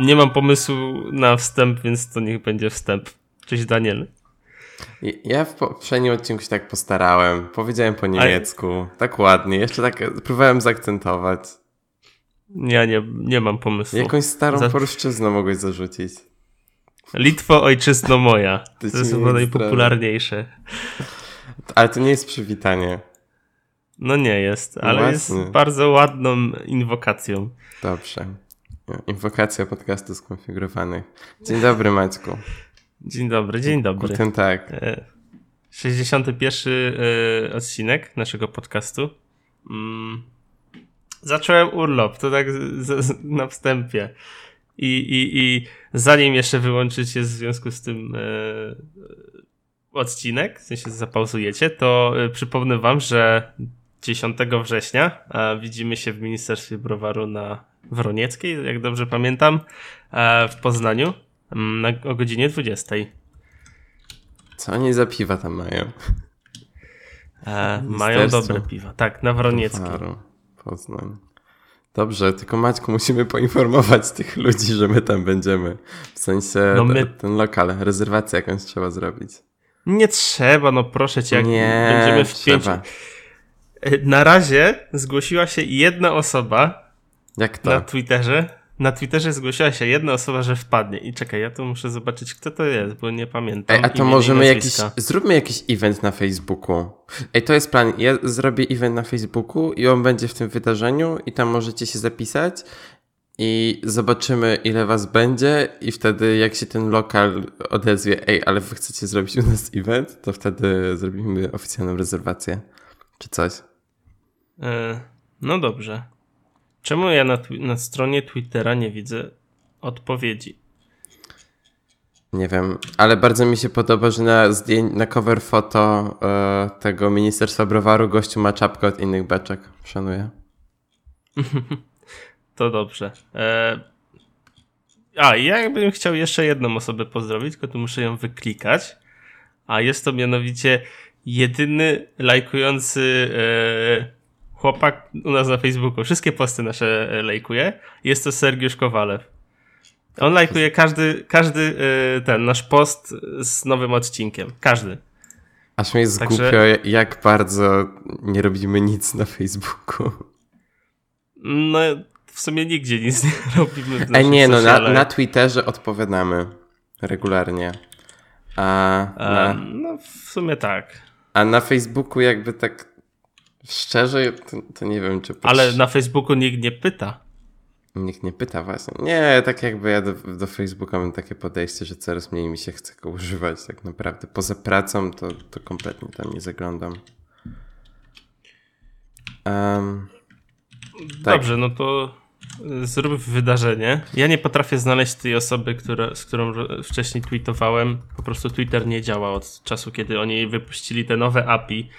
Nie mam pomysłu na wstęp, więc to niech będzie wstęp. Cześć Daniel. Ja w poprzednim odcinku się tak postarałem. Powiedziałem po niemiecku. Tak ładnie. Jeszcze tak próbowałem zaakcentować. Ja nie, nie mam pomysłu. Jakąś starą Za... polszczyzną mogłeś zarzucić. Litwo, ojczyzno moja. To, to jest chyba najpopularniejsze. Ale to nie jest przywitanie. No nie jest, ale Właśnie. jest bardzo ładną inwokacją. Dobrze. Inwokacja podcastu skonfigurowanych. Dzień dobry Maćku. Dzień dobry, dzień dobry. Guten tak. 61 e, odcinek naszego podcastu. Mm. Zacząłem urlop, to tak na wstępie. I, i, I zanim jeszcze wyłączycie w związku z tym e, odcinek, w sensie zapauzujecie, to e, przypomnę wam, że 10 września widzimy się w Ministerstwie Browaru na Wronieckiej, jak dobrze pamiętam, w Poznaniu mm, na, o godzinie 20. Co oni za piwa tam mają? E, mają dobre piwa. Tak, na Wronieckiej. Poznań. Dobrze, tylko Maćku, musimy poinformować tych ludzi, że my tam będziemy. W sensie no my... ten lokal, rezerwację jakąś trzeba zrobić. Nie trzeba, no proszę cię, jak nie, będziemy w trzeba. pięciu. E, na razie zgłosiła się jedna osoba Jak to? na Twitterze, na Twitterze zgłosiła się jedna osoba, że wpadnie. I czekaj, ja tu muszę zobaczyć, kto to jest, bo nie pamiętam. Ej, a to możemy jakiś. Zróbmy jakiś event na Facebooku. Ej, to jest plan. Ja zrobię event na Facebooku i on będzie w tym wydarzeniu, i tam możecie się zapisać. I zobaczymy, ile was będzie, i wtedy, jak się ten lokal odezwie, ej, ale wy chcecie zrobić u nas event, to wtedy zrobimy oficjalną rezerwację. Czy coś. E, no dobrze. Czemu ja na, na stronie Twittera nie widzę odpowiedzi? Nie wiem, ale bardzo mi się podoba, że na, zdję- na cover foto e, tego Ministerstwa Browaru gościu ma czapkę od innych beczek. Szanuję. to dobrze. E... A, ja jakbym chciał jeszcze jedną osobę pozdrowić, tylko tu muszę ją wyklikać. A jest to mianowicie jedyny lajkujący e chłopak u nas na Facebooku wszystkie posty nasze e, lajkuje. Jest to Sergiusz Kowalew. On lajkuje każdy, każdy e, ten nasz post z nowym odcinkiem. Każdy. Aż mi jest Także... głupio, jak bardzo nie robimy nic na Facebooku. No, w sumie nigdzie nic nie robimy. A nie, no na, na Twitterze odpowiadamy regularnie. A, na... no, w sumie tak. A na Facebooku jakby tak Szczerze, to, to nie wiem, czy... Ale na Facebooku nikt nie pyta. Nikt nie pyta właśnie. Nie, tak jakby ja do, do Facebooka mam takie podejście, że coraz mniej mi się chce go używać tak naprawdę. Poza pracą to, to kompletnie tam nie zaglądam. Um, Dobrze, tak. no to zrób wydarzenie. Ja nie potrafię znaleźć tej osoby, która, z którą wcześniej tweetowałem. Po prostu Twitter nie działa od czasu, kiedy oni wypuścili te nowe API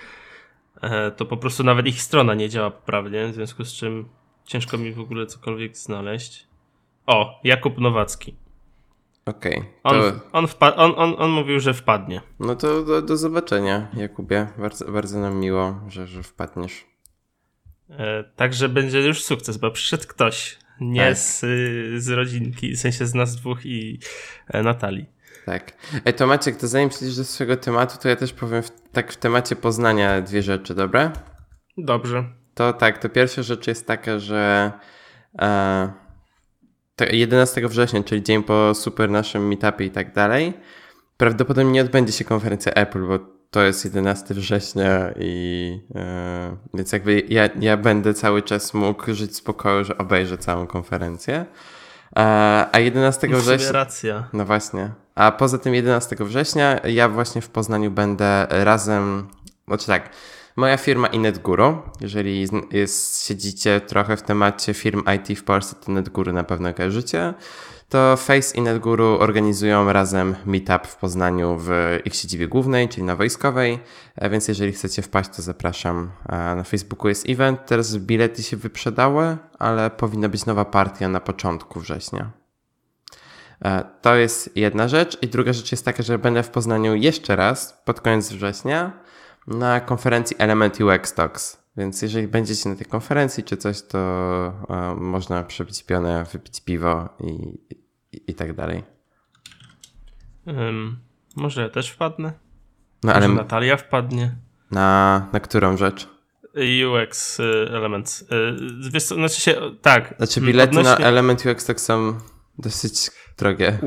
to po prostu nawet ich strona nie działa poprawnie, w związku z czym ciężko mi w ogóle cokolwiek znaleźć. O, Jakub Nowacki. Okej. Okay, on, on, on, on, on mówił, że wpadnie. No to do, do zobaczenia, Jakubie. Bardzo, bardzo nam miło, że, że wpadniesz. E, także będzie już sukces, bo przyszedł ktoś. Nie tak. z, z rodzinki, w sensie z nas dwóch i e, Natalii. Tak. Ej, to Maciek, to zanim przejdziesz do swojego tematu, to ja też powiem w, tak w temacie Poznania dwie rzeczy, dobra? Dobrze. To tak, to pierwsza rzecz jest taka, że e, 11 września, czyli dzień po super naszym meetupie i tak dalej, prawdopodobnie nie odbędzie się konferencja Apple, bo to jest 11 września i e, więc jakby ja, ja będę cały czas mógł żyć spokoju, że obejrzę całą konferencję. A 11 września. racja. No właśnie. A poza tym 11 września ja właśnie w Poznaniu będę razem. Znaczy tak. Moja firma InetGuru, jeżeli jest, siedzicie trochę w temacie firm IT w Polsce, to NetGuru na pewno kojarzycie, to Face i NetGuru organizują razem meetup w Poznaniu w ich siedzibie głównej, czyli na wojskowej, e, więc jeżeli chcecie wpaść, to zapraszam. E, na Facebooku jest event, teraz bilety się wyprzedały, ale powinna być nowa partia na początku września. E, to jest jedna rzecz. I druga rzecz jest taka, że będę w Poznaniu jeszcze raz pod koniec września na konferencji Element UX Talks. Więc jeżeli będziecie na tej konferencji czy coś, to można przebić pionę, wypić piwo i i, i tak dalej. Um, może ja też wpadnę? No, Może ale Natalia wpadnie? na, na którą rzecz? UX y, Elements. Y, Wiesz co, znaczy się, tak. Znaczy bilety na odnośnie- Element UX tak są dosyć drogie.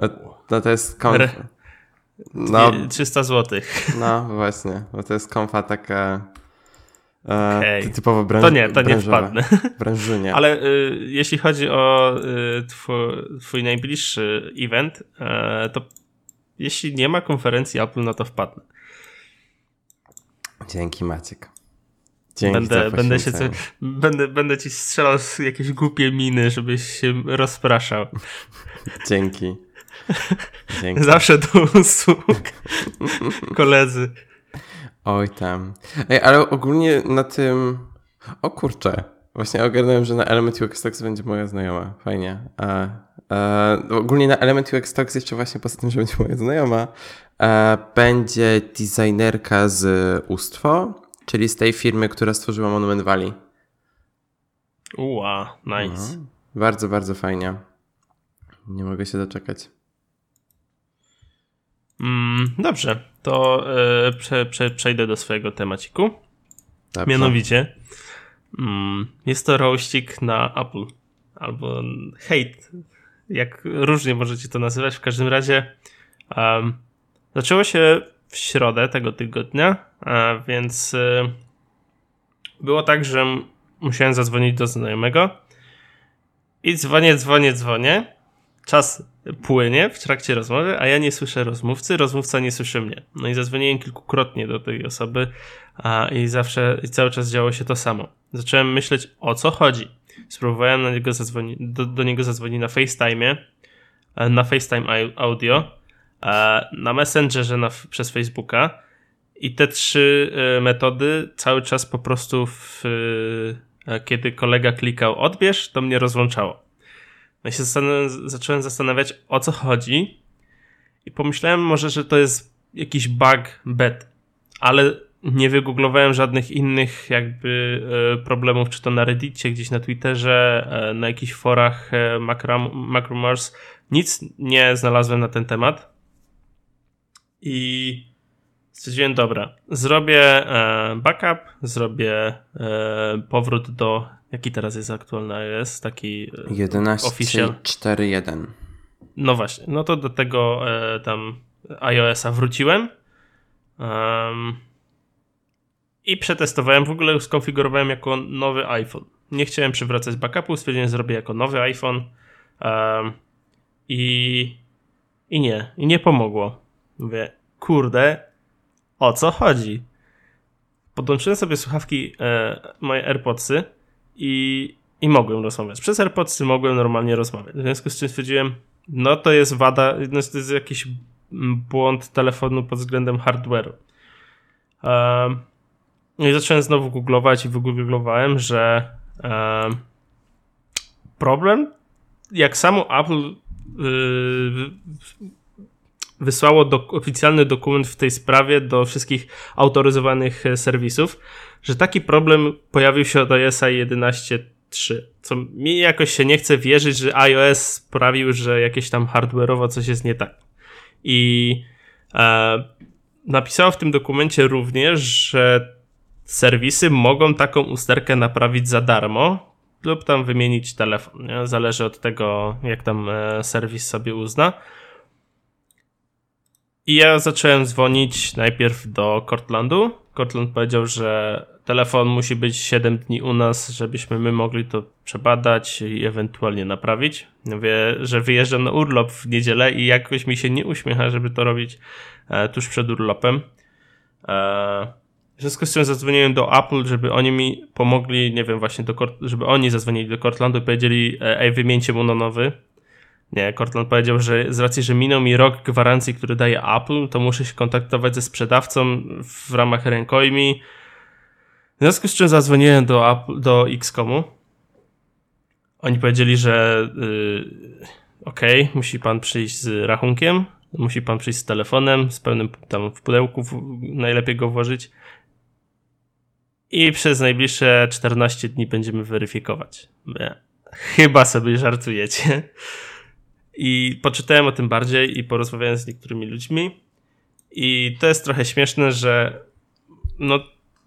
No, no to jest konf... Re- No, Nie, 300 zł. no właśnie, bo to jest konfa taka e, Okej. typowo branż... To nie, to nie wpadnę. Branżunie. Ale y, jeśli chodzi o y, twój, twój najbliższy event, e, to jeśli nie ma konferencji Apple, no to wpadnę. Dzięki Maciek. Dzięki Będę, będę, się, co- będę, będę ci strzelał z jakieś głupie miny, żebyś się rozpraszał. Dzięki. Dzięki. Zawsze do usług. Koledzy. Oj tam. Ej, ale ogólnie na tym... O kurczę. Właśnie ogarnąłem, że na Element UX Talks będzie moja znajoma. Fajnie. A, ogólnie na Element UX Talks jeszcze właśnie poza tym, że będzie moja znajoma, e, będzie designerka z Ustwo, czyli z tej firmy, która stworzyła Monument Valley. Ua, nice. No, bardzo, bardzo fajnie. Nie mogę się doczekać. Mm, dobrze, to e, prze, prze, przejdę do swojego temaciku. Dobrze. Mianowicie mm, jest to rościk na Apple. Albo hate. Jak różnie możecie to nazywać. W każdym razie um, zaczęło się w środę tego tygodnia, a więc e, było tak, że musiałem zadzwonić do znajomego i dzwonię, dzwonię, dzwonię. Czas płynie w trakcie rozmowy, a ja nie słyszę rozmówcy, rozmówca nie słyszy mnie. No i zadzwoniłem kilkukrotnie do tej osoby a, i zawsze, i cały czas działo się to samo. Zacząłem myśleć, o co chodzi. Spróbowałem na niego zadzwonić, do, do niego zadzwonić na FaceTime, na FaceTime au- audio, a, na Messengerze na, przez Facebooka i te trzy e, metody cały czas po prostu w, e, kiedy kolega klikał odbierz, to mnie rozłączało. I się zacząłem zastanawiać, o co chodzi i pomyślałem może, że to jest jakiś bug bet, ale nie wygooglowałem żadnych innych jakby e, problemów, czy to na Reddicie, gdzieś na Twitterze, e, na jakichś forach e, Macromars. Nic nie znalazłem na ten temat. I stwierdziłem, dobra, zrobię backup, zrobię powrót do, jaki teraz jest aktualny iOS, taki e, official. 11.4.1. No właśnie, no to do tego e, tam iOS-a wróciłem. Em, I przetestowałem, w ogóle skonfigurowałem jako nowy iPhone. Nie chciałem przywracać backupu, stwierdziłem, że zrobię jako nowy iPhone. Em, I, I nie, i nie pomogło. Mówię, kurde, o co chodzi? Podłączyłem sobie słuchawki, e, moje AirPodsy i, i mogłem rozmawiać. Przez AirPodsy mogłem normalnie rozmawiać. W związku z czym stwierdziłem, no to jest wada, no to jest jakiś błąd telefonu pod względem hardware'u. Um, i zacząłem znowu googlować i wygooglowałem, że um, problem, jak samo Apple yy, wysłało do, oficjalny dokument w tej sprawie do wszystkich autoryzowanych e, serwisów, że taki problem pojawił się od iOS 11.3, co mi jakoś się nie chce wierzyć, że iOS sprawił, że jakieś tam hardware'owo coś jest nie tak. I e, napisało w tym dokumencie również, że serwisy mogą taką usterkę naprawić za darmo lub tam wymienić telefon. Nie? Zależy od tego, jak tam e, serwis sobie uzna. I ja zacząłem dzwonić najpierw do Cortlandu. Cortland powiedział, że telefon musi być 7 dni u nas, żebyśmy my mogli to przebadać i ewentualnie naprawić. Mówię, że wyjeżdżam na urlop w niedzielę i jakoś mi się nie uśmiecha, żeby to robić e, tuż przed urlopem. E, w związku z tym zadzwoniłem do Apple, żeby oni mi pomogli, nie wiem, właśnie, do, żeby oni zadzwonili do Cortlandu i powiedzieli, e, ej, wymieńcie mu na nowy. Nie, Cortland powiedział, że z racji, że minął mi rok gwarancji, który daje Apple, to muszę się kontaktować ze sprzedawcą w ramach rękojmi. W związku z czym zadzwoniłem do, Apple, do Xcomu. Oni powiedzieli, że yy, okej, okay, musi pan przyjść z rachunkiem, musi pan przyjść z telefonem, z pełnym tam w pudełku, w, najlepiej go włożyć. I przez najbliższe 14 dni będziemy weryfikować. Chyba sobie żartujecie. I poczytałem o tym bardziej i porozmawiałem z niektórymi ludźmi. I to jest trochę śmieszne, że no,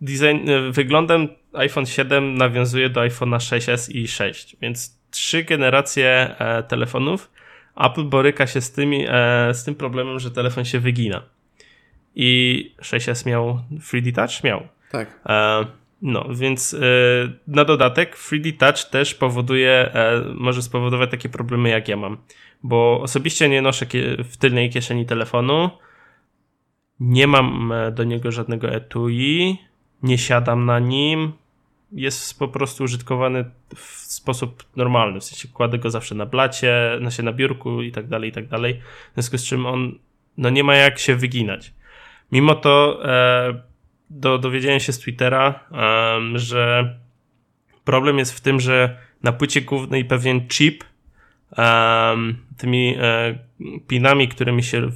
design, e, wyglądem iPhone 7 nawiązuje do iPhone'a 6s i 6, więc trzy generacje e, telefonów. Apple boryka się z, tymi, e, z tym problemem, że telefon się wygina. I 6s miał 3D Touch? Miał. Tak. E, no, więc e, na dodatek 3D Touch też powoduje, e, może spowodować takie problemy jak ja mam. Bo osobiście nie noszę w tylnej kieszeni telefonu, nie mam e, do niego żadnego etui, nie siadam na nim, jest po prostu użytkowany w sposób normalny, w sensie kładę go zawsze na blacie, na się na biurku i tak dalej, i tak dalej, w związku z czym on no nie ma jak się wyginać. Mimo to e, do, dowiedziałem się z Twittera, e, że problem jest w tym, że na płycie głównej pewien chip tymi pinami, którymi się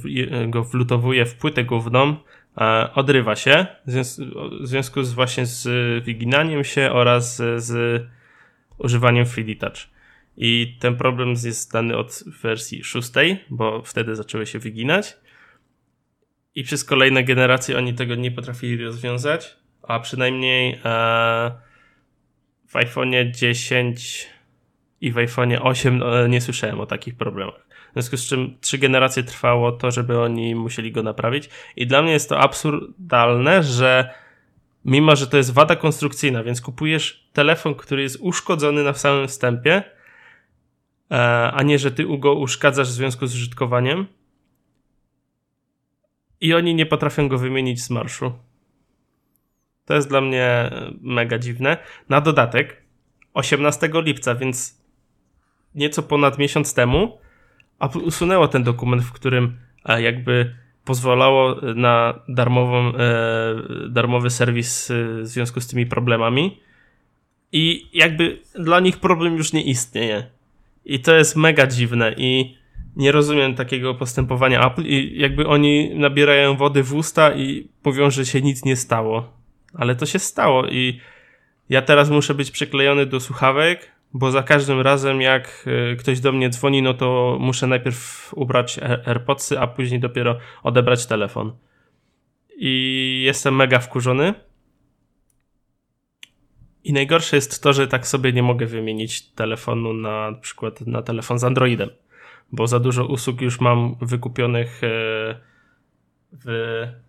go wlutowuje w płytę główną, odrywa się w związku z właśnie z wyginaniem się oraz z używaniem 3D Touch. I ten problem jest dany od wersji szóstej, bo wtedy zaczęły się wyginać. I przez kolejne generacje oni tego nie potrafili rozwiązać, a przynajmniej e, w iPhone'ie 10 i w iPhone'ie 8 e, nie słyszałem o takich problemach. W związku z czym trzy generacje trwało to, żeby oni musieli go naprawić. I dla mnie jest to absurdalne, że mimo, że to jest wada konstrukcyjna, więc kupujesz telefon, który jest uszkodzony na samym wstępie, e, a nie, że ty go uszkadzasz w związku z użytkowaniem, i oni nie potrafią go wymienić z marszu. To jest dla mnie mega dziwne. Na dodatek 18 lipca, więc nieco ponad miesiąc temu, Apple usunęło ten dokument, w którym e, jakby pozwalało na darmową, e, darmowy serwis e, w związku z tymi problemami. I jakby dla nich problem już nie istnieje. I to jest mega dziwne. I nie rozumiem takiego postępowania Apple i jakby oni nabierają wody w usta i mówią, że się nic nie stało. Ale to się stało i ja teraz muszę być przyklejony do słuchawek, bo za każdym razem jak e, ktoś do mnie dzwoni, no to muszę najpierw ubrać AirPodsy, a później dopiero odebrać telefon. I jestem mega wkurzony. I najgorsze jest to, że tak sobie nie mogę wymienić telefonu na, na przykład na telefon z Androidem bo za dużo usług już mam wykupionych e, w, e,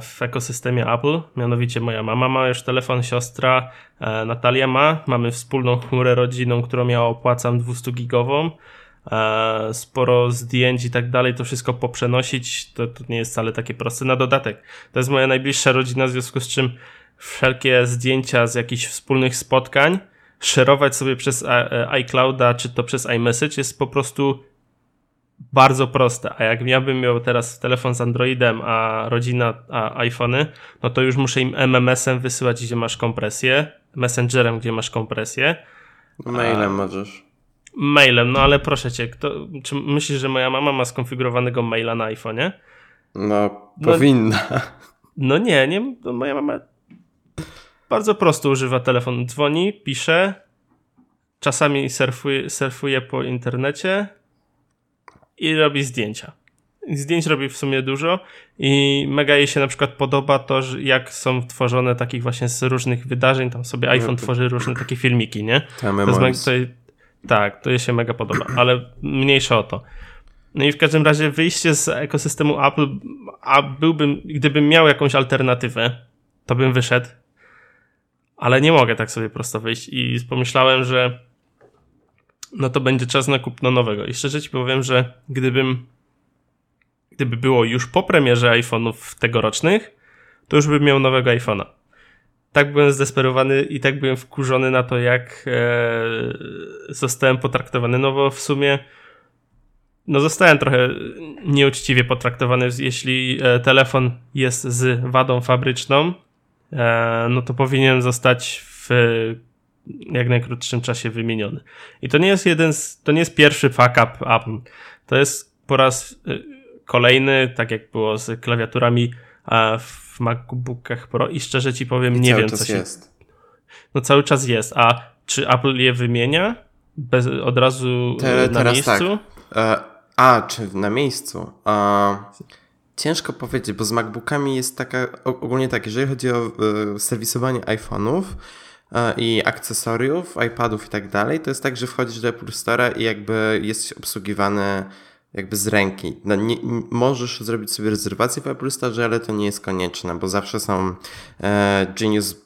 w ekosystemie Apple. Mianowicie moja mama ma już telefon, siostra e, Natalia ma. Mamy wspólną chmurę rodzinną, którą ja opłacam 200 gigową. Sporo zdjęć i tak dalej, to wszystko poprzenosić, to, to nie jest wcale takie proste. Na dodatek, to jest moja najbliższa rodzina, w związku z czym wszelkie zdjęcia z jakichś wspólnych spotkań szerować sobie przez e, iClouda, czy to przez iMessage jest po prostu bardzo proste. A jak ja bym miał teraz telefon z Androidem, a rodzina a iPhony, no to już muszę im MMS-em wysyłać, gdzie masz kompresję, Messengerem, gdzie masz kompresję. Mailem a... możesz. Mailem, no ale proszę cię, kto, czy myślisz, że moja mama ma skonfigurowanego maila na iPhone'ie? No, powinna. No, no nie, nie, no moja mama bardzo prosto używa telefon. Dzwoni, pisze, czasami surfuje, surfuje po internecie i robi zdjęcia. Zdjęć robi w sumie dużo i mega jej się na przykład podoba to, jak są tworzone takich właśnie z różnych wydarzeń, tam sobie iPhone no, tworzy różne takie filmiki, nie? To jest to, tak, to jej się mega podoba, ale mniejsza o to. No i w każdym razie wyjście z ekosystemu Apple, a byłbym, gdybym miał jakąś alternatywę, to bym wyszedł ale nie mogę tak sobie prosto wyjść i pomyślałem, że no to będzie czas na kupno nowego. I szczerze ci powiem, że gdybym gdyby było już po premierze iPhone'ów tegorocznych, to już bym miał nowego iPhone'a. Tak byłem zdesperowany i tak byłem wkurzony na to, jak e, zostałem potraktowany. No bo w sumie no zostałem trochę nieuczciwie potraktowany, jeśli e, telefon jest z wadą fabryczną, E, no to powinien zostać w jak najkrótszym czasie wymieniony. I to nie jest jeden z, to nie jest pierwszy fuck up Apple. To jest po raz e, kolejny, tak jak było z klawiaturami w MacBookach Pro i szczerze ci powiem, I nie wiem co się... jest. No cały czas jest, a czy Apple je wymienia? Bez, od razu Te, na miejscu? Tak. E, a, czy na miejscu? E, ciężko powiedzieć, bo z MacBookami jest taka, ogólnie tak, jeżeli chodzi o e, serwisowanie iPhone'ów, i akcesoriów, iPadów i tak dalej, to jest tak, że wchodzisz do Apple Store i jakby jesteś obsługiwany jakby z ręki. No, nie, możesz zrobić sobie rezerwację w Apple Store, ale to nie jest konieczne, bo zawsze są e, Genius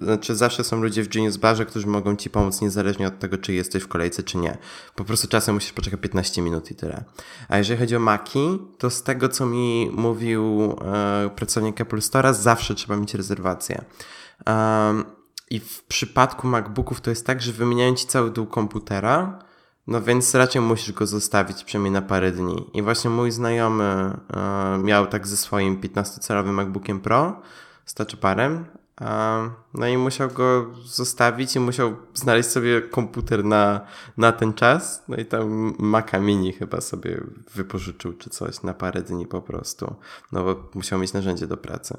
znaczy zawsze są ludzie w Genius Barze, którzy mogą ci pomóc niezależnie od tego, czy jesteś w kolejce, czy nie. Po prostu czasem musisz poczekać 15 minut i tyle. A jeżeli chodzi o Maki, to z tego, co mi mówił e, pracownik Apple Store'a, zawsze trzeba mieć rezerwację. Um, I w przypadku MacBooków to jest tak, że wymieniają ci cały dół komputera, no więc raczej musisz go zostawić przynajmniej na parę dni. I właśnie mój znajomy e, miał tak ze swoim 15-calowym MacBookiem Pro, z touchparem, e, no i musiał go zostawić i musiał znaleźć sobie komputer na, na ten czas. No i tam Maca Mini chyba sobie wypożyczył czy coś na parę dni po prostu. No bo musiał mieć narzędzie do pracy.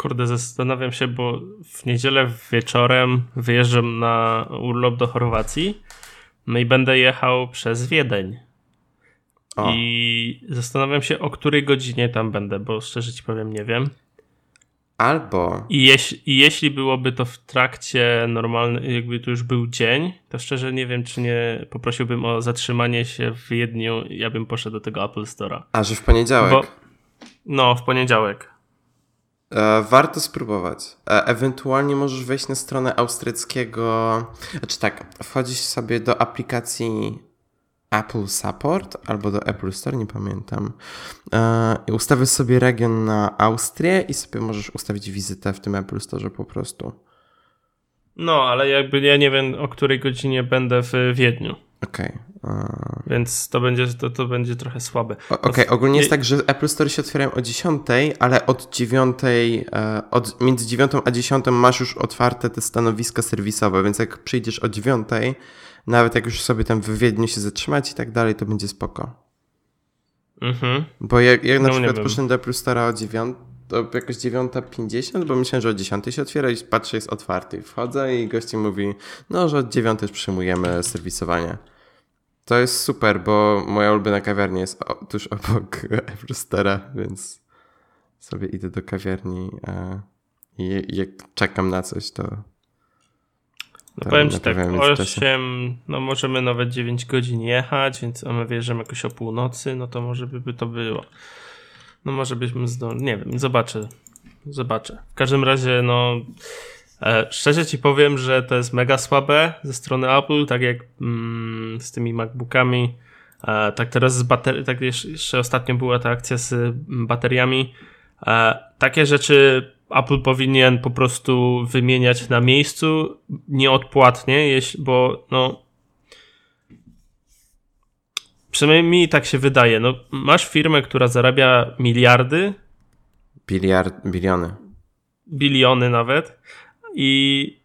Kurde, zastanawiam się, bo w niedzielę wieczorem wyjeżdżam na urlop do Chorwacji no i będę jechał przez Wiedeń. O. I zastanawiam się, o której godzinie tam będę, bo szczerze ci powiem, nie wiem. Albo. I, jeś, I jeśli byłoby to w trakcie normalny, jakby to już był dzień, to szczerze nie wiem, czy nie poprosiłbym o zatrzymanie się w Wiedniu, ja bym poszedł do tego Apple Store'a. A, że w poniedziałek? Bo, no, w poniedziałek. E, warto spróbować. E, ewentualnie możesz wejść na stronę austriackiego. Znaczy tak, wchodzisz sobie do aplikacji Apple Support albo do Apple Store, nie pamiętam. E, I ustawisz sobie region na Austrię i sobie możesz ustawić wizytę w tym Apple Store po prostu. No, ale jakby ja nie wiem, o której godzinie będę w Wiedniu. Okej. Okay. Więc to będzie, to, to będzie trochę słabe. Okej, okay. ogólnie jest tak, że Apple Store się otwierają o 10, ale od 9, e, od, między 9 a 10 masz już otwarte te stanowiska serwisowe, więc jak przyjdziesz o 9, nawet jak już sobie tam w Wiedniu się zatrzymać i tak dalej, to będzie spoko. Mhm. Bo jak, jak na no, przykład poszedłem do Apple Store o 9, to jakoś 9.50, bo myślałem, że o 10 się otwiera i patrzę, jest otwarty. Wchodzę i gości mówi, no, że od 9 już przyjmujemy serwisowanie. To jest super, bo moja ulubiona kawiarnia jest tuż obok Evrostera, więc sobie idę do kawiarni i jak czekam na coś, to. No powiem ci tak, 8, no możemy nawet 9 godzin jechać, więc my wjeżdżamy jakoś o północy, no to może by, by to było. No może byśmy zdążyli, nie wiem, zobaczę. Zobaczę. W każdym razie, no E, szczerze ci powiem, że to jest mega słabe ze strony Apple, tak jak mm, z tymi MacBookami. E, tak teraz z baterii, tak jeszcze ostatnio była ta akcja z mm, bateriami. E, takie rzeczy Apple powinien po prostu wymieniać na miejscu nieodpłatnie, jeśli, bo no przynajmniej mi tak się wydaje. No, masz firmę, która zarabia miliardy. Biliard, biliony. Biliony nawet i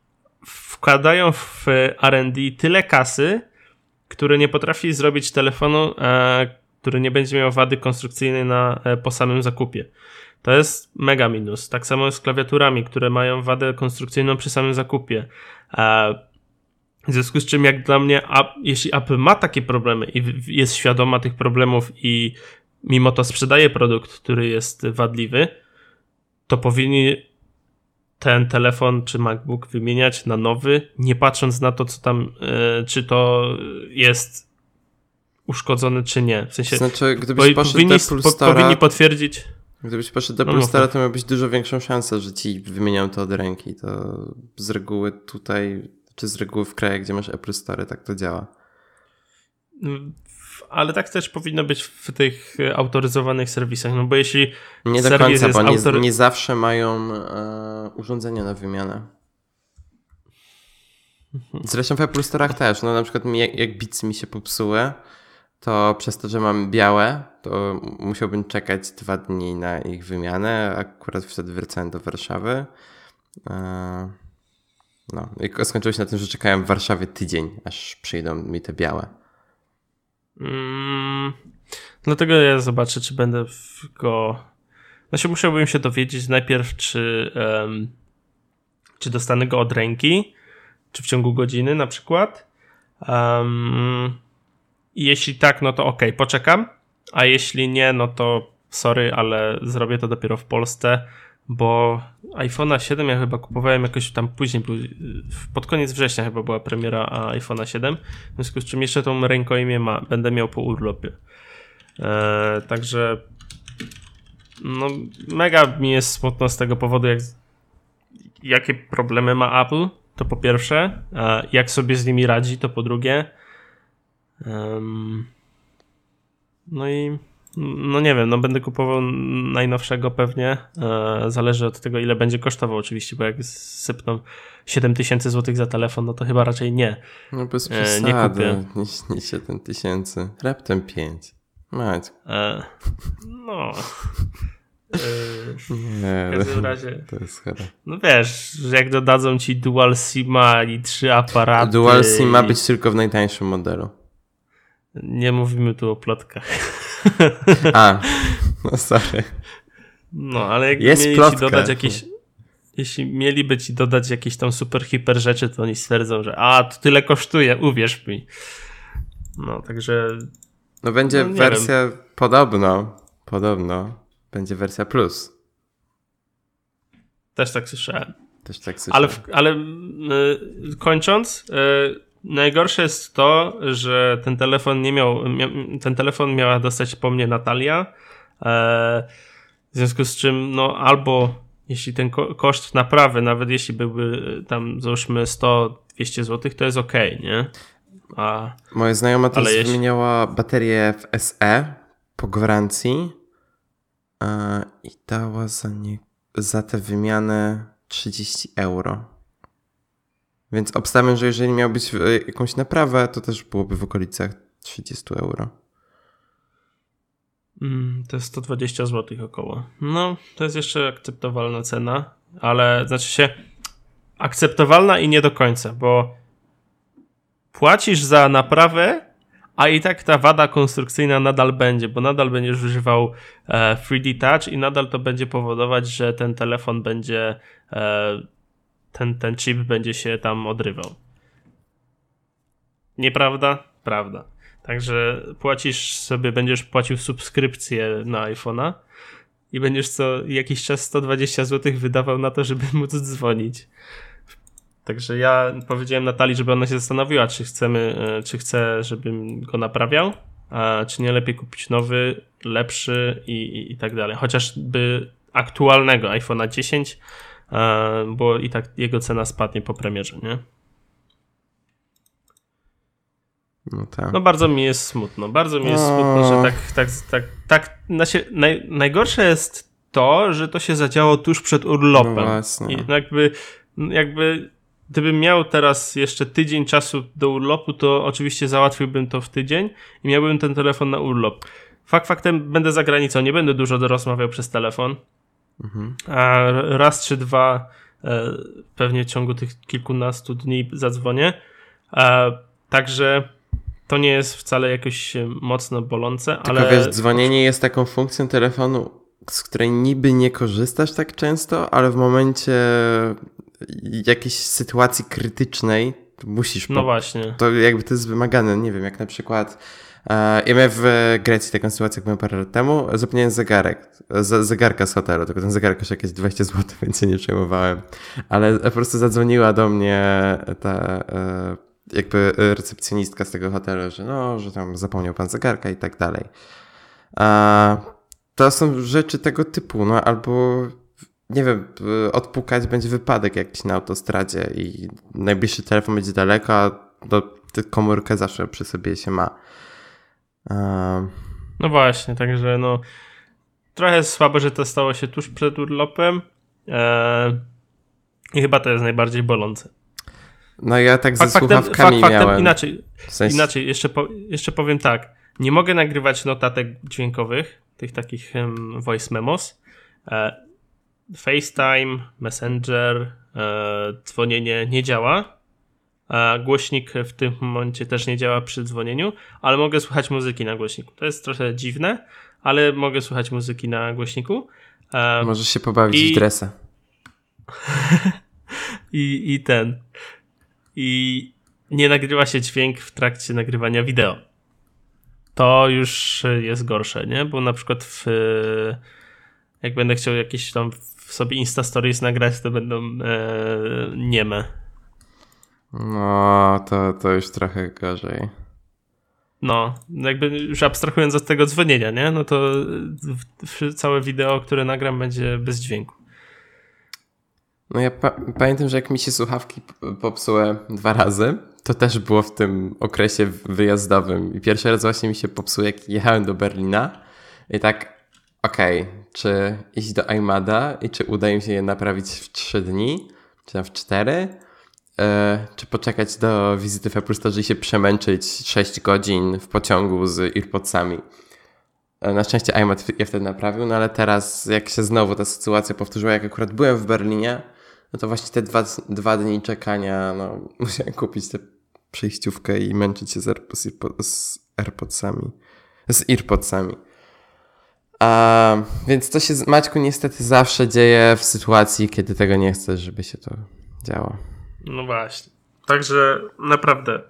wkładają w RD tyle kasy, które nie potrafi zrobić telefonu, e, który nie będzie miał wady konstrukcyjnej na, e, po samym zakupie. To jest mega minus. Tak samo z klawiaturami, które mają wadę konstrukcyjną przy samym zakupie. W związku z czym, jak dla mnie, a, jeśli Apple ma takie problemy i jest świadoma tych problemów i mimo to sprzedaje produkt, który jest wadliwy, to powinni ten telefon czy MacBook wymieniać na nowy, nie patrząc na to, co tam, e, czy to jest uszkodzony, czy nie. W sensie, znaczy, gdybyś poszedł powinni, Apple Store, powinni potwierdzić. Gdybyś poszedł do no, Store, to miałbyś dużo większą szansę, że ci wymienią to od ręki. To z reguły tutaj, czy z reguły w krajach, gdzie masz Apple Store, tak to działa. Mm, ale tak też powinno być w tych autoryzowanych serwisach, no bo jeśli Nie do końca, bo nie, nie, zawsze mają e, urządzenia na wymianę. Zresztą w Apple Store'ach też, no na przykład jak, jak Beatsy mi się popsuły, to przez to, że mam białe, to musiałbym czekać dwa dni na ich wymianę, akurat wtedy wracałem do Warszawy. E, no i skończyło się na tym, że czekałem w Warszawie tydzień, aż przyjdą mi te białe. Mm, dlatego ja zobaczę, czy będę go. Znaczy, musiałbym się dowiedzieć najpierw, czy, um, czy dostanę go od ręki, czy w ciągu godziny na przykład. Um, jeśli tak, no to ok, poczekam, a jeśli nie, no to sorry, ale zrobię to dopiero w Polsce, bo iPhone'a 7 ja chyba kupowałem jakoś tam później, pod koniec września chyba była premiera iPhone'a 7, w związku z czym jeszcze tą rękojmię ma, będę miał po urlopie. Eee, także no mega mi jest smutno z tego powodu, jak, jakie problemy ma Apple, to po pierwsze, jak sobie z nimi radzi, to po drugie. Um, no i no nie wiem, no będę kupował najnowszego pewnie. E, zależy od tego, ile będzie kosztował oczywiście, bo jak sypną 7000 zł za telefon, no to chyba raczej nie. No bez przesady, e, nie kupię. Nie, nie 7000, raptem 5. Mać. E, no. Nie, w każdym razie. To jest chyba. No wiesz, że jak dodadzą ci Dual SIMa i trzy aparaty. Dual SIM ma być tylko w najtańszym modelu. Nie mówimy tu o plotkach. A, no sorry. No, ale jak jest mieli plotka. ci dodać jakieś. Jeśli mieliby ci dodać jakieś tam super hiper rzeczy, to oni stwierdzą, że a, to tyle kosztuje, uwierz mi. No, także. No będzie no, wersja wiem. podobno. Podobno będzie wersja plus. Też tak słyszałem. Też tak słyszałem. Ale, ale yy, kończąc, yy, najgorsze jest to, że ten telefon nie miał, mia, ten telefon miała dostać po mnie Natalia. Yy, w związku z czym, no albo jeśli ten ko koszt naprawy, nawet jeśli byłby tam załóżmy 100-200 zł, to jest ok, nie? A, Moja znajoma też jeśli... wymieniała baterię w SE po gwarancji i dała za, nie, za tę wymianę 30 euro. Więc obstawiam, że jeżeli miał być e, jakąś naprawę, to też byłoby w okolicach 30 euro. Mm, to jest 120 zł około. No, to jest jeszcze akceptowalna cena, ale znaczy się akceptowalna i nie do końca, bo płacisz za naprawę a i tak ta wada konstrukcyjna nadal będzie, bo nadal będziesz używał e, 3D Touch i nadal to będzie powodować, że ten telefon będzie, e, ten, ten chip będzie się tam odrywał. Nieprawda? Prawda. Także płacisz sobie, będziesz płacił subskrypcję na iPhone'a i będziesz co jakiś czas 120 zł wydawał na to, żeby móc dzwonić. Także ja powiedziałem Natalii, żeby ona się zastanowiła, czy chcemy, e, czy chce, żebym go naprawiał, a czy nie lepiej kupić nowy, lepszy i, i, i tak dalej. Chociażby aktualnego iPhone'a 10, bo i tak jego cena spadnie po premierze, nie? No, tak. no bardzo mi jest smutno. Bardzo mi jest o. smutno, że tak, tak, tak, tak. Znaczy, naj, najgorsze jest to, że to się zadziało tuż przed urlopem. No I jakby, jakby Gdybym miał teraz jeszcze tydzień czasu do urlopu, to oczywiście załatwiłbym to w tydzień i miałbym ten telefon na urlop. Fakt faktem będę za granicą, nie będę dużo rozmawiał przez telefon. Mhm. A raz czy dwa e, pewnie w ciągu tych kilkunastu dni zadzwonię. E, także to nie jest wcale jakoś mocno bolące, Tylko ale... wiesz, dzwonienie jest taką funkcją telefonu, z której niby nie korzystasz tak często, ale w momencie jakiejś sytuacji krytycznej musisz. No właśnie. To jakby to jest wymagane. Nie wiem, jak na przykład. E, ja miałem w Grecji taką sytuację, jak miałem parę lat temu. Zapomniałem zegarek, z, zegarka z hotelu, tylko ten zegarek kosztuje jakieś 20 zł, więc się nie przejmowałem. Ale po prostu zadzwoniła do mnie ta e, jakby recepcjonistka z tego hotelu, że no, że tam zapomniał pan zegarka i tak dalej. A to są rzeczy tego typu, no albo nie wiem, odpukać będzie wypadek jakiś na autostradzie i najbliższy telefon będzie daleko, a do, komórkę zawsze przy sobie się ma. Um. No właśnie, także no trochę słabo, że to stało się tuż przed urlopem eee, i chyba to jest najbardziej bolące. No ja tak fakt, ze słuchawkami fakt, miałem. inaczej, w sensie... inaczej jeszcze, po, jeszcze powiem tak. Nie mogę nagrywać notatek dźwiękowych, tych takich um, voice memos. E, FaceTime, Messenger, e, dzwonienie nie działa. Głośnik w tym momencie też nie działa przy dzwonieniu, ale mogę słuchać muzyki na głośniku. To jest trochę dziwne, ale mogę słuchać muzyki na głośniku. Możesz się pobawić i... w dresa. I, I ten. I nie nagrywa się dźwięk w trakcie nagrywania wideo. to już jest gorsze, nie? Bo na przykład w, jak będę chciał jakieś tam w sobie Insta Stories nagrać, to będą e, nieme. No, to, to już trochę gorzej. No, jakby już abstrahując od tego dzwonienia, nie? No to całe wideo, które nagram, będzie bez dźwięku. No ja pa pamiętam, że jak mi się słuchawki popsuły dwa razy, to też było w tym okresie wyjazdowym. I pierwszy raz właśnie mi się popsuło, jak jechałem do Berlina. I tak, okej, okay, czy iść do iMada i czy uda mi się je naprawić w trzy dni, czy w cztery? E, czy poczekać do wizyty w Apple Store i się przemęczyć 6 godzin w pociągu z AirPodsami. E, na szczęście iMac je wtedy naprawił, no ale teraz jak się znowu ta sytuacja powtórzyła, jak akurat byłem w Berlinie, no to właśnie te dwa, dwa dni czekania, no musiałem kupić tę przejściówkę i męczyć się z, AirPods, z AirPodsami. Z AirPodsami. A, więc to się, Maćku, niestety zawsze dzieje w sytuacji, kiedy tego nie chcesz, żeby się to działo. No właśnie. Także naprawdę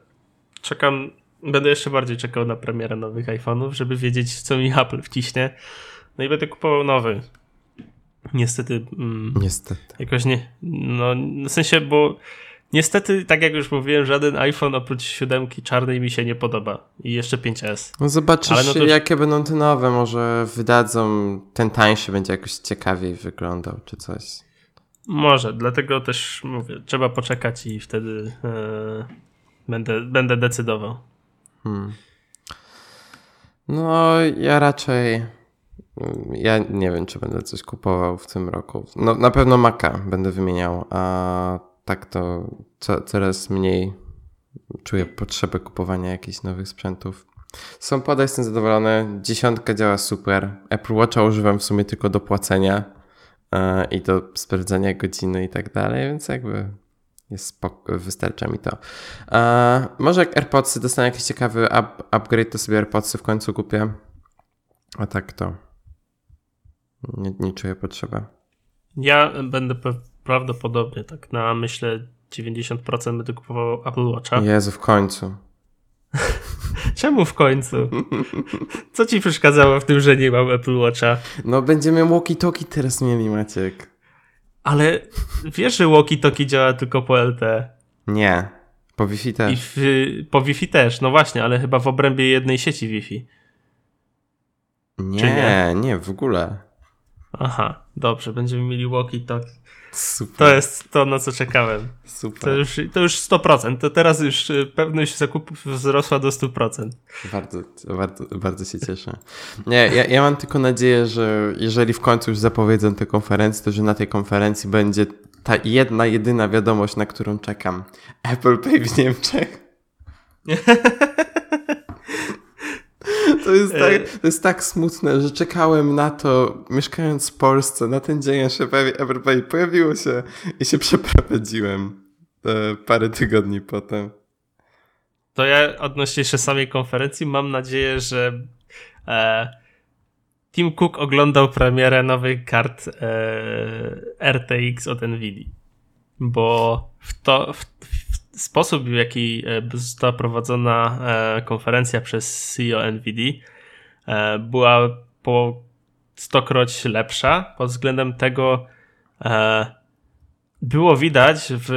czekam, będę jeszcze bardziej czekał na premierę nowych iPhone'ów, żeby wiedzieć, co mi Apple wciśnie. No i będę kupował nowy. Niestety. Mm, niestety. Jakoś nie. No, w sensie, bo niestety, tak jak już mówiłem, żaden iPhone oprócz siódemki czarnej mi się nie podoba. I jeszcze 5S. No zobaczysz, no to... jakie będą te nowe. Może wydadzą ten tańszy, będzie jakoś ciekawiej wyglądał, czy coś. Może, dlatego też mówię, trzeba poczekać i wtedy e, będę, będę decydował. Hmm. No, ja raczej. Ja nie wiem, czy będę coś kupował w tym roku. No, na pewno Maca będę wymieniał, a tak to co, coraz mniej czuję potrzebę kupowania jakichś nowych sprzętów. Są poda, jestem zadowolony. Dziesiątka działa super. Apple Watcha używam w sumie tylko do płacenia i do sprawdzania godziny i tak dalej, więc jakby jest wystarcza mi to. E, może jak AirPodsy dostanę jakiś ciekawy up, upgrade, to sobie AirPodsy w końcu kupię. A tak to nie, nie czuję potrzeby. Ja będę prawdopodobnie tak na myślę 90% będę kupował Apple Watcha. Jezu, w końcu. Czemu w końcu? Co ci przeszkadzało w tym, że nie mam Apple Watcha? No będziemy walkie-talkie teraz mieli, Maciek. Ale wiesz, że walkie-talkie działa tylko po LTE? Nie. Po Wi-Fi też. I w, po Wi-Fi też, no właśnie, ale chyba w obrębie jednej sieci Wi-Fi. Nie, nie, nie, w ogóle. Aha, dobrze, będziemy mieli walkie-talkie. Super. To jest to, na co czekałem. Super. To już, to już 100%. To teraz już y, pewność zakupów wzrosła do 100%. Bardzo, bardzo, bardzo się cieszę. Nie, ja, ja mam tylko nadzieję, że jeżeli w końcu już zapowiedzą tę konferencję, to że na tej konferencji będzie ta jedna, jedyna wiadomość, na którą czekam. Apple Pay w Niemczech. To jest, tak, e, to jest tak smutne, że czekałem na to, mieszkając w Polsce, na ten dzień, aż Everybody pojawiło się i się przeprowadziłem e, parę tygodni potem. To ja odnośnie jeszcze samej konferencji mam nadzieję, że e, Tim Cook oglądał premierę nowych kart e, RTX od Nvidia. Bo w to, w, sposób, w jaki e, została prowadzona e, konferencja przez CEO NVIDIA e, była po stokroć lepsza. Pod względem tego było widać w,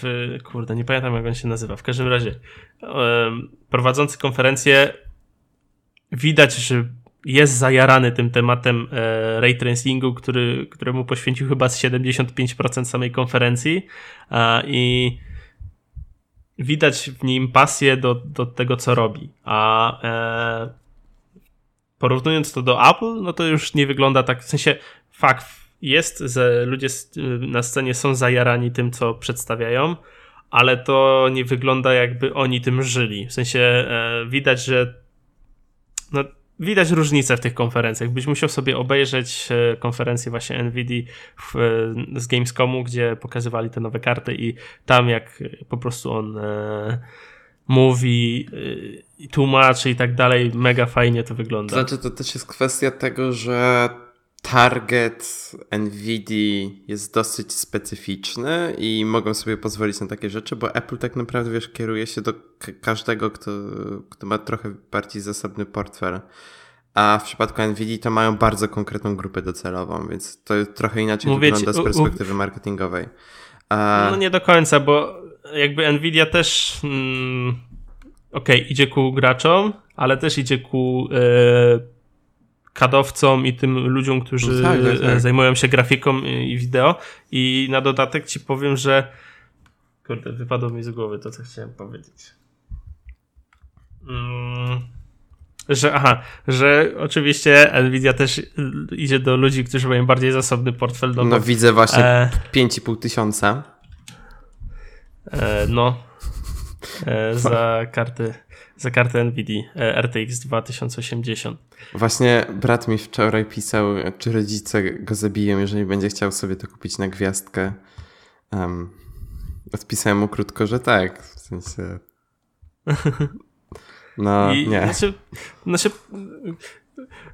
w kurde, nie pamiętam jak on się nazywa, w każdym razie prowadzący konferencję widać, że jest zajarany tym tematem ray tracingu, który, któremu poświęcił chyba 75% samej konferencji i widać w nim pasję do, do tego, co robi. A e, porównując to do Apple, no to już nie wygląda tak, w sensie fakt jest, że ludzie na scenie są zajarani tym, co przedstawiają, ale to nie wygląda jakby oni tym żyli. W sensie e, widać, że no, widać różnicę w tych konferencjach. Byś musiał sobie obejrzeć e, konferencję właśnie NVIDIA w, z Gamescomu, gdzie pokazywali te nowe karty i tam jak po prostu on e, mówi i e, tłumaczy i tak dalej, mega fajnie to wygląda. Znaczy to też jest kwestia tego, że target Nvidia jest dosyć specyficzny i mogą sobie pozwolić na takie rzeczy, bo Apple tak naprawdę, wiesz, kieruje się do każdego, kto, kto ma trochę bardziej zasobny portfel. A w przypadku Nvidia to mają bardzo konkretną grupę docelową, więc to trochę inaczej Mówię wygląda ci, z perspektywy u, u... marketingowej. A... No nie do końca, bo jakby Nvidia też mm, okej, okay, idzie ku graczom, ale też idzie ku e, kadowcom i tym ludziom, którzy tak, tak, tak. zajmują się grafiką i wideo. I na dodatek ci powiem, że kurde, wypadło mi z głowy to, co chciałem powiedzieć. Mm, że aha, że oczywiście Nvidia też idzie do ludzi, którzy mają bardziej zasobny portfel. No, no widzę właśnie e, 5,5 tysiąca. E, no, e, za karty za kartę NVIDIA e, RTX 2080. Właśnie brat mi wczoraj pisał, czy rodzice go zabiją, jeżeli będzie chciał sobie to kupić na gwiazdkę. Um, odpisałem mu krótko, że tak. W sensie. No, I, nie. Znaczy, znaczy,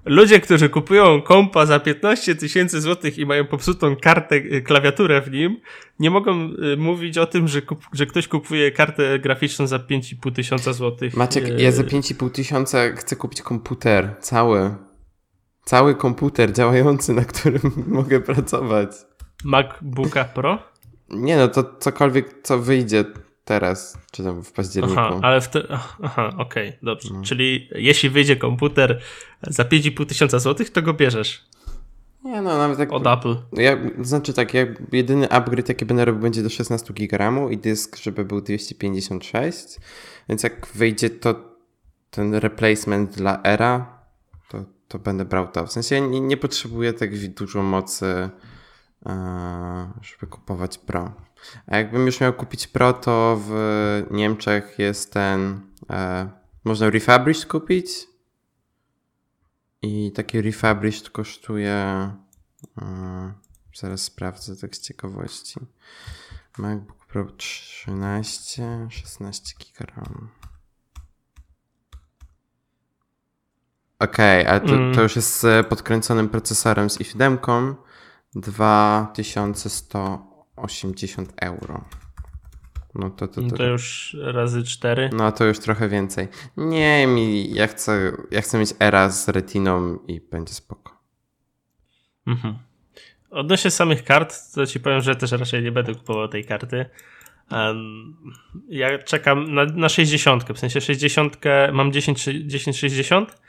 ludzie, którzy kupują kompa za 15 tysięcy złotych i mają popsutą kartę, y, klawiaturę w nim, nie mogą y, mówić o tym, że, kup, że ktoś kupuje kartę graficzną za 5,5 tysiąca złotych. Maciek, y, ja za 5,5 tysiąca chcę kupić komputer, cały. Cały komputer działający, na którym mogę pracować. MacBooka Pro? Nie no, to cokolwiek, co wyjdzie teraz, czy tam w październiku. Aha, ale w te... Aha, okej, okay, dobrze. No. Czyli jeśli wyjdzie komputer za 5,5 tysiąca złotych, to go bierzesz. Nie no, nawet tak. Od Apple. Ja, znaczy tak, ja, jedyny upgrade jaki będę robił będzie do 16 GB i dysk, żeby był 256, więc jak wyjdzie to ten replacement dla Era, to, to będę brał to. W sensie ja nie, nie potrzebuję tak dużo mocy, e, żeby kupować Pro. A jakbym już miał kupić Pro, to w Niemczech jest ten. E, można refurbished kupić. I taki refurbished kosztuje. E, zaraz sprawdzę tak z ciekawości. MacBook Pro 13, 16 GB RAM. Okej, okay, ale to, mm. to, już jest z podkręconym procesorem z i7 2100 80 euro. No to, to, to, to już razy 4. No to już trochę więcej. Nie, mi, ja chcę, ja chcę mieć era z retiną i będzie spoko. Mhm. Odnośnie samych kart, to ci powiem, że też raczej nie będę kupował tej karty. Um, ja czekam na, na 60, w sensie 60 mam 10, 10 60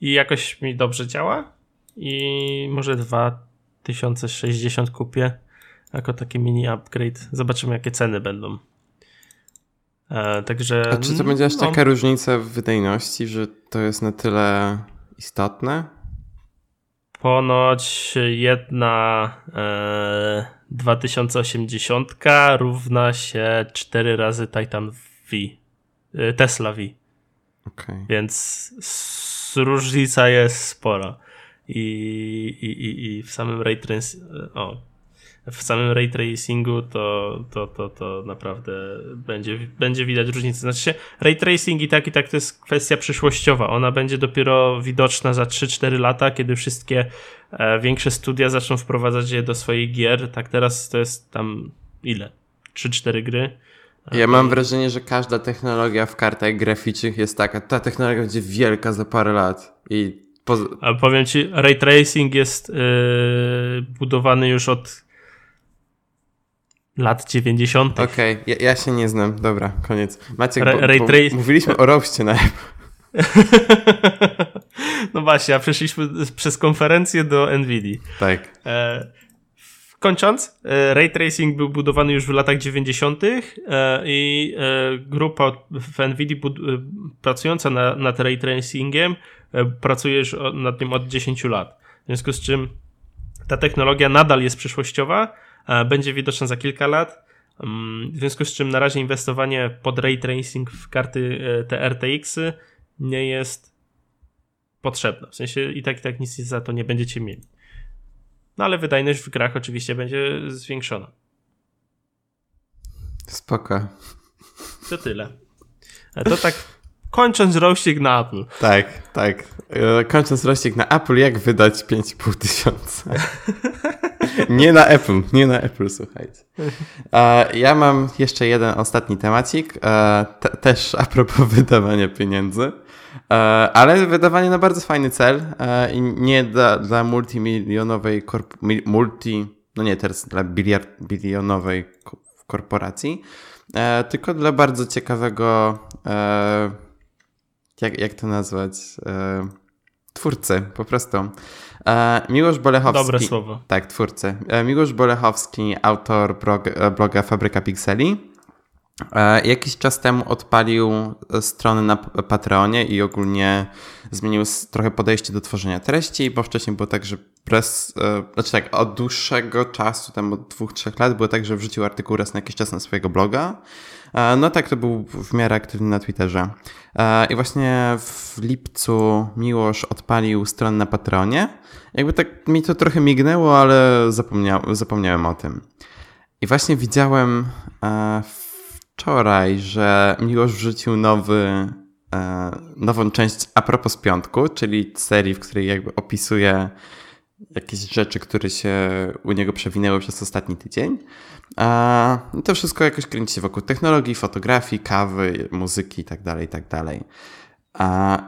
i jakoś mi dobrze działa i może 2060 kupię jako taki mini upgrade. Zobaczymy, jakie ceny będą. E, także. A czy to będzie aż no, taka różnica w wydajności, że to jest na tyle istotne? Ponoć jedna e, 2080 równa się 4 razy Titan V. E, Tesla V. Okay. Więc różnica jest spora. I, i, i, i w samym ray tracing. O, w samym ray tracingu to, to, to, to naprawdę będzie, będzie widać różnicę. Znaczy się, ray tracing i tak i tak to jest kwestia przyszłościowa. Ona będzie dopiero widoczna za 3-4 lata, kiedy wszystkie e, większe studia zaczną wprowadzać je do swoich gier. Tak teraz to jest tam ile? 3-4 gry. Ja mam wrażenie, że każda technologia w kartach graficznych jest taka, ta technologia będzie wielka za parę lat i A powiem ci, ray tracing jest yy, budowany już od lat 90. Okej, okay. ja, ja, się nie znam. Dobra, koniec. Macie, bo, bo mówiliśmy o roście na No właśnie, a przeszliśmy przez konferencję do NVIDII. Tak. E, kończąc, e, ray tracing był budowany już w latach 90. E, i e, grupa w NVIDII pracująca na, nad ray tracingiem pracuje już nad nim od 10 lat. W związku z czym ta technologia nadal jest przyszłościowa, będzie widoczna za kilka lat. Mm, w związku z czym na razie inwestowanie pod ray tracing w karty e, te RTX-y nie jest potrzebne. W sensie i tak i tak nic za to nie będziecie mieli. No ale wydajność w grach oczywiście będzie zwiększona. Spoko. To tyle. To tak Kończąc rościk na Apple. Tak, tak. E, kończąc rościk na Apple, jak wydać 5,5 tysiąca? nie na Apple, nie na Apple, słuchajcie. E, ja mam jeszcze jeden ostatni temacik, e, te, też a propos wydawania pieniędzy. Ale wydawanie na bardzo fajny cel i nie dla, dla multimilionowej multi, no nie, teraz dla biliard, bilionowej korporacji, tylko dla bardzo ciekawego jak, jak to nazwać? E, twórcy, po prostu. E, Miłosz Bolechowski. Dobre słowo. Tak, twórcy. E, Miłosz Bolechowski, autor blog, bloga Fabryka Pikseli. E, jakiś czas temu odpalił stronę na Patreonie i ogólnie zmienił trochę podejście do tworzenia treści, bo wcześniej było tak, że press, e, znaczy tak, od dłuższego czasu, tam od dwóch, trzech lat, było tak, że wrzucił artykuł raz na jakiś czas na swojego bloga. E, no tak, to był w miarę aktywny na Twitterze. E, I właśnie w lipcu Miłosz odpalił stronę na Patronie. Jakby tak mi to trochę mignęło, ale zapomnia zapomniałem o tym. I właśnie widziałem e, wczoraj, że Miłosz wrzucił nowy, nową część a propos piątku, czyli serii, w której jakby opisuje jakieś rzeczy, które się u niego przewinęły przez ostatni tydzień. A to wszystko jakoś kręci się wokół technologii, fotografii, kawy, muzyki itd., tak itd. Tak A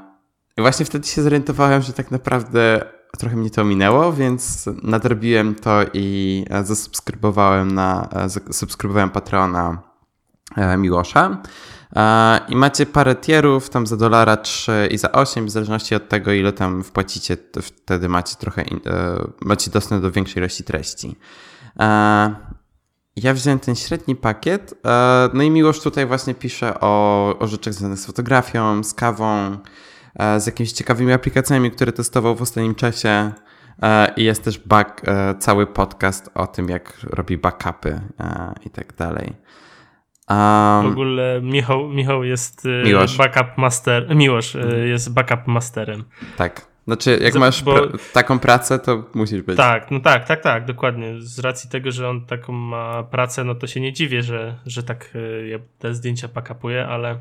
właśnie wtedy się zorientowałem, że tak naprawdę trochę mnie to minęło, więc nadrobiłem to i zasubskrybowałem na, subskrybowałem Patrona e, Miłosza. I macie parę tierów, tam za dolara 3 i za 8, w zależności od tego, ile tam wpłacicie, wtedy macie trochę, e, macie dostęp do większej ilości treści. Ja wziąłem ten średni pakiet, e, no i Miłosz tutaj właśnie pisze o, o rzeczach związanych z fotografią, z kawą, e, z jakimiś ciekawymi aplikacjami, które testował w ostatnim czasie. E, I jest też back, cały podcast o tym, jak robi backupy i tak dalej. Um, w ogóle Michał, Michał jest Miłosz. backup master, Miłosz mhm. jest backup masterem. Tak. Znaczy, jak masz bo, taką pracę, to musisz być. Tak, no tak, tak, tak, dokładnie. Z racji tego, że on taką ma pracę, no to się nie dziwię, że, że tak e, ja te zdjęcia pakapuje, ale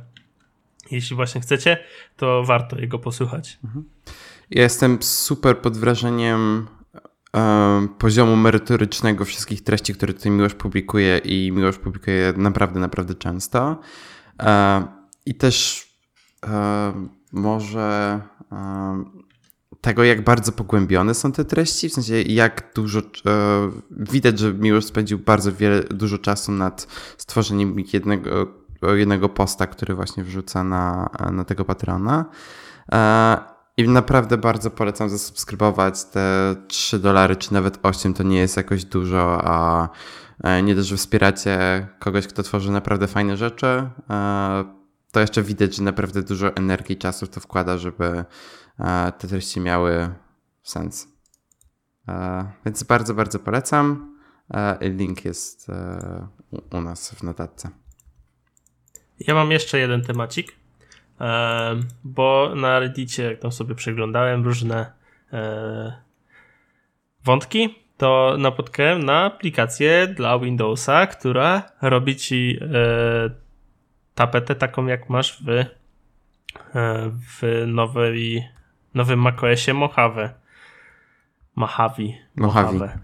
jeśli właśnie chcecie, to warto jego posłuchać. Mhm. Ja jestem super pod wrażeniem e, poziomu merytorycznego wszystkich treści, które tutaj Miłosz publikuje i Miłosz publikuje naprawdę, naprawdę często. E, I też może tego, jak bardzo pogłębione są te treści, w sensie jak dużo, e, widać, że Miłosz spędził bardzo wiele, dużo czasu nad stworzeniem jednego, jednego posta, który właśnie wrzuca na, na tego patrona. E, I naprawdę bardzo polecam zasubskrybować te 3 dolary, czy nawet 8, to nie jest jakoś dużo, a e, nie dość, że wspieracie kogoś, kto tworzy naprawdę fajne rzeczy, e, to jeszcze widać, że naprawdę dużo energii i czasu to wkłada, żeby te treści miały sens. Więc bardzo, bardzo polecam. Link jest e, u nas w notatce. Ja mam jeszcze jeden temacik, e, bo na Reddicie, jak tam sobie przeglądałem różne e, wątki, to napotkałem na aplikację dla Windowsa, która robi ci tapetę taką, jak masz w, w nowej nowym macOSie Mojave. Mojave. Mojave.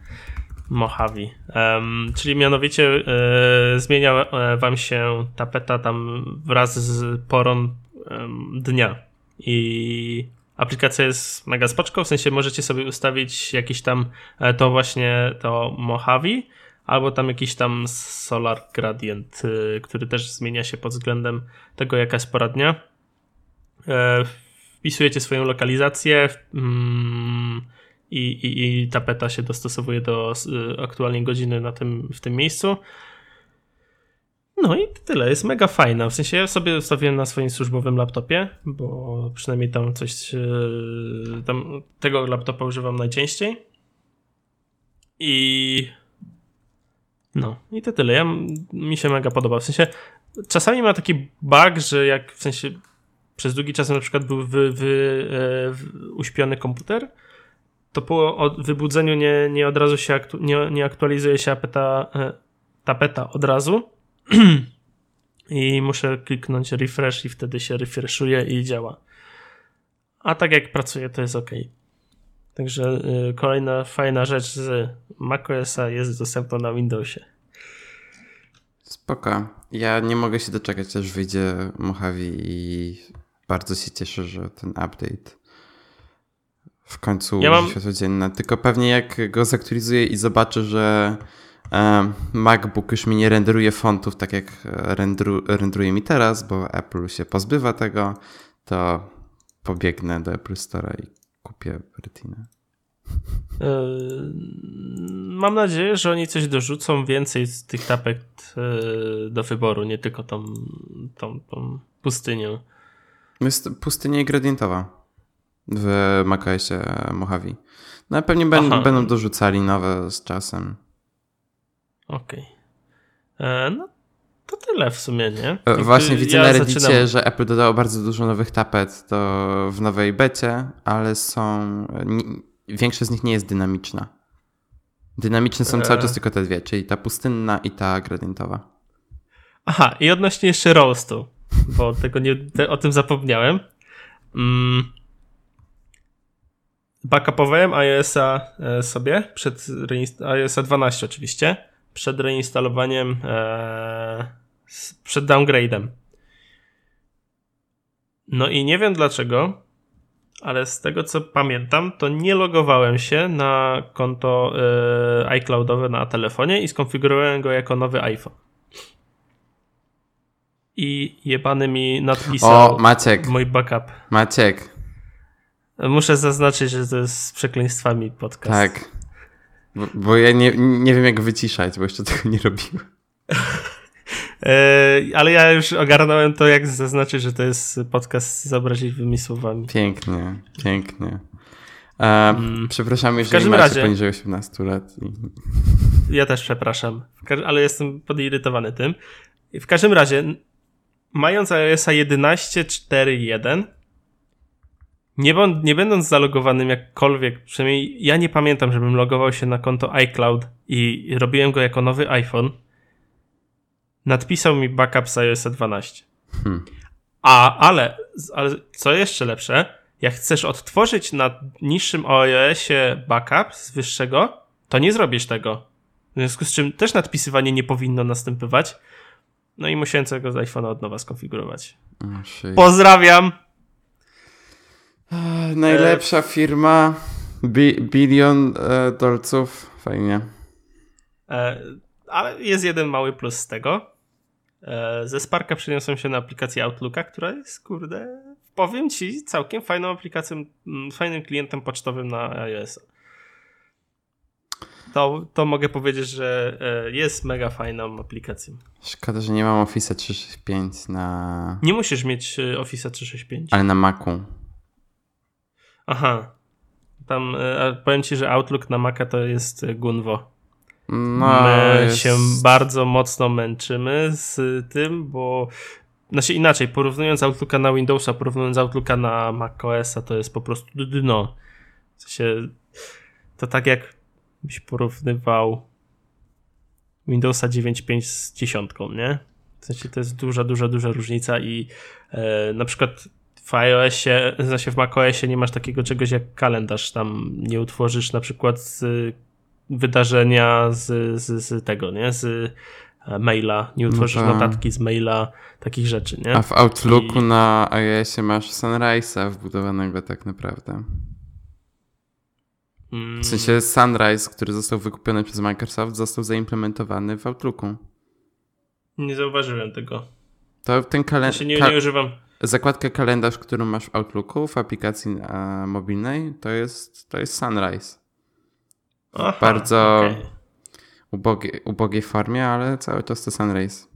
Mojave. Um, czyli mianowicie e, zmienia e, wam się tapeta tam wraz z porą dnia. I aplikacja jest mega spoczko, w sensie możecie sobie ustawić jakiś tam e, to właśnie to Mojave, albo tam jakiś tam Solar Gradient, e, który też zmienia się pod względem tego, jaka jest pora dnia. Wpisujecie swoją lokalizację mm, i, i, i tapeta się dostosowuje do y, aktualnej godziny na tym, w tym miejscu. No i tyle, jest mega fajna. W sensie ja sobie ustawiłem na swoim służbowym laptopie, bo przynajmniej tam coś, y, tam tego laptopa używam najczęściej. I no, i to tyle. Ja, mi się mega podoba. W sensie czasami ma taki bug, że jak w sensie przez długi czas na przykład był wy, wy, e, uśpiony komputer, to po wybudzeniu nie, nie od razu się aktu, nie, nie aktualizuje się tapeta, e, tapeta od razu. i muszę kliknąć refresh i wtedy się refreshuje i działa. A tak jak pracuję, to jest ok. Także y, kolejna fajna rzecz z macOSa jest dostępna na Windowsie. Spoko. Ja nie mogę się doczekać, aż wyjdzie Mojave i bardzo się cieszę, że ten update w końcu ja mam... światło dzienne. Tylko pewnie jak go zaktualizuję i zobaczę, że e, MacBook już mi nie renderuje fontów tak jak rendru, renderuje mi teraz, bo Apple się pozbywa tego, to pobiegnę do Apple Store i kupię Retinę. E, mam nadzieję, że oni coś dorzucą więcej z tych tapek e, do wyboru, nie tylko tą, tą, tą pustynię. Jest pustynia gradientowa w macOSie Mojave. No pewnie ben, będą dorzucali nowe z czasem. Okej. Okay. E, no to tyle w sumie, nie? Jakby Właśnie widzę ja na Reddicie, zaczynam... że Apple dodało bardzo dużo nowych tapet to w nowej becie, ale są większość z nich nie jest dynamiczna. Dynamiczne są cały czas tylko te dwie, czyli ta pustynna i ta gradientowa. Aha, i odnośnie jeszcze roastu, bo tego nie, te, o tym zapomniałem. Mm. Backupowałem iOS-a e, sobie przed iOS-a 12 oczywiście, przed reinstalowaniem, e, przed downgrade'em. No i nie wiem dlaczego, ale z tego co pamiętam, to nie logowałem się na konto yy, iCloudowe na telefonie i skonfigurowałem go jako nowy iPhone. I jebany mi nadpisał o, Maciek. mój backup. Maciek. Muszę zaznaczyć, że to jest z przekleństwami podcast. Tak. Bo, bo ja nie, nie wiem jak wyciszać, bo jeszcze tego nie robiłem. E, ale ja już ogarnąłem to, jak zaznaczyć, że to jest podcast z obraźliwymi słowami. Pięknie, pięknie. E, mm. Przepraszam, jeżeli macie razie, poniżej 18 lat. Ja też przepraszam, ale jestem podirytowany tym. W każdym razie, mając iOS 11.4.1, nie, nie będąc zalogowanym jakkolwiek, przynajmniej ja nie pamiętam, żebym logował się na konto iCloud i robiłem go jako nowy iPhone, nadpisał mi backup z iOS 12. Hmm. A, ale, ale co jeszcze lepsze, jak chcesz odtworzyć na niższym iOSie backup z wyższego, to nie zrobisz tego. W związku z czym też nadpisywanie nie powinno następować. No i musiałem całego z iPhone'a od nowa skonfigurować. Oh, Pozdrawiam! najlepsza e... firma. Bi bilion e, dolców. Fajnie. E, ale jest jeden mały plus z tego. E, ze Sparka przeniosłem się na aplikację Outlooka, która jest, kurde, powiem ci, całkiem fajną aplikacją, fajnym klientem pocztowym na iOS. To, to mogę powiedzieć, że e, jest mega fajną aplikacją. Szkoda, że nie mam Office 365 na. Nie musisz mieć e, Office 365. Ale na Macu. Aha. Tam powiem ci, że Outlook na Maca to jest Gunwo. No, My jest... się bardzo mocno męczymy z tym, bo znaczy inaczej, porównując Outlooka na Windowsa, porównując Outlooka na macOSa, to jest po prostu dno. W sensie, to tak jak byś porównywał Windowsa 9.5 z dziesiątką, nie? W sensie to jest duża, duża, duża różnica i e, na przykład w iOSie, znaczy w macOSie nie masz takiego czegoś jak kalendarz, tam nie utworzysz na przykład z wydarzenia z, z, z tego, nie? Z e, maila, nie utworzysz no notatki z maila, takich rzeczy, nie? A w Outlooku I... na iOSie masz Sunrise'a wbudowanego tak naprawdę. Mm. W sensie Sunrise, który został wykupiony przez Microsoft, został zaimplementowany w Outlooku. Nie zauważyłem tego. To ten kalendarz... nie, nie używam. Zakładkę kalendarz, którą masz w Outlooku w aplikacji mobilnej, to jest, to jest Sunrise. Aha, bardzo okay. ubogie, ubogiej formie, ale cały czas to Sunrise.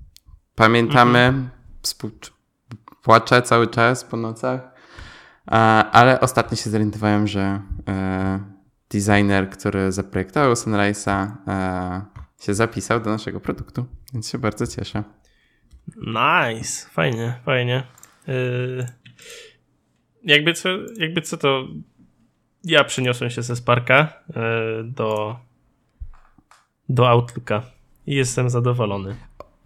Pamiętamy, mhm. płaczę cały czas po nocach, ale ostatnio się zorientowałem, że e, designer, który zaprojektował Sunrise'a e, się zapisał do naszego produktu, więc się bardzo cieszę. Nice, fajnie, fajnie. Yy, jakby, co, jakby co to ja przeniosłem się ze Sparka e, do, do Outlooka i jestem zadowolony.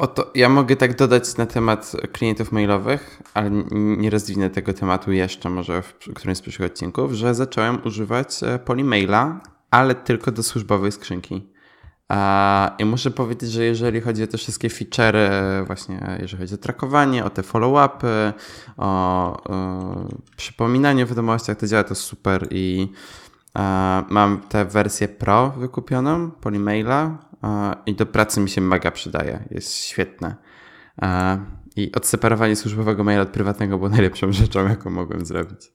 Oto ja mogę tak dodać na temat klientów mailowych, ale nie rozwinę tego tematu jeszcze, może w którymś z przyszłych odcinków, że zacząłem używać e, Polymaila, ale tylko do służbowej skrzynki. I muszę powiedzieć, że jeżeli chodzi o te wszystkie featurey, właśnie jeżeli chodzi o trakowanie, o te follow-upy, o, o przypominanie w wiadomościach, to działa to super i mam tę wersję Pro wykupioną, Polymaila i do pracy mi się mega przydaje. Jest świetne. I odseparowanie służbowego maila od prywatnego było najlepszą rzeczą, jaką mogłem zrobić.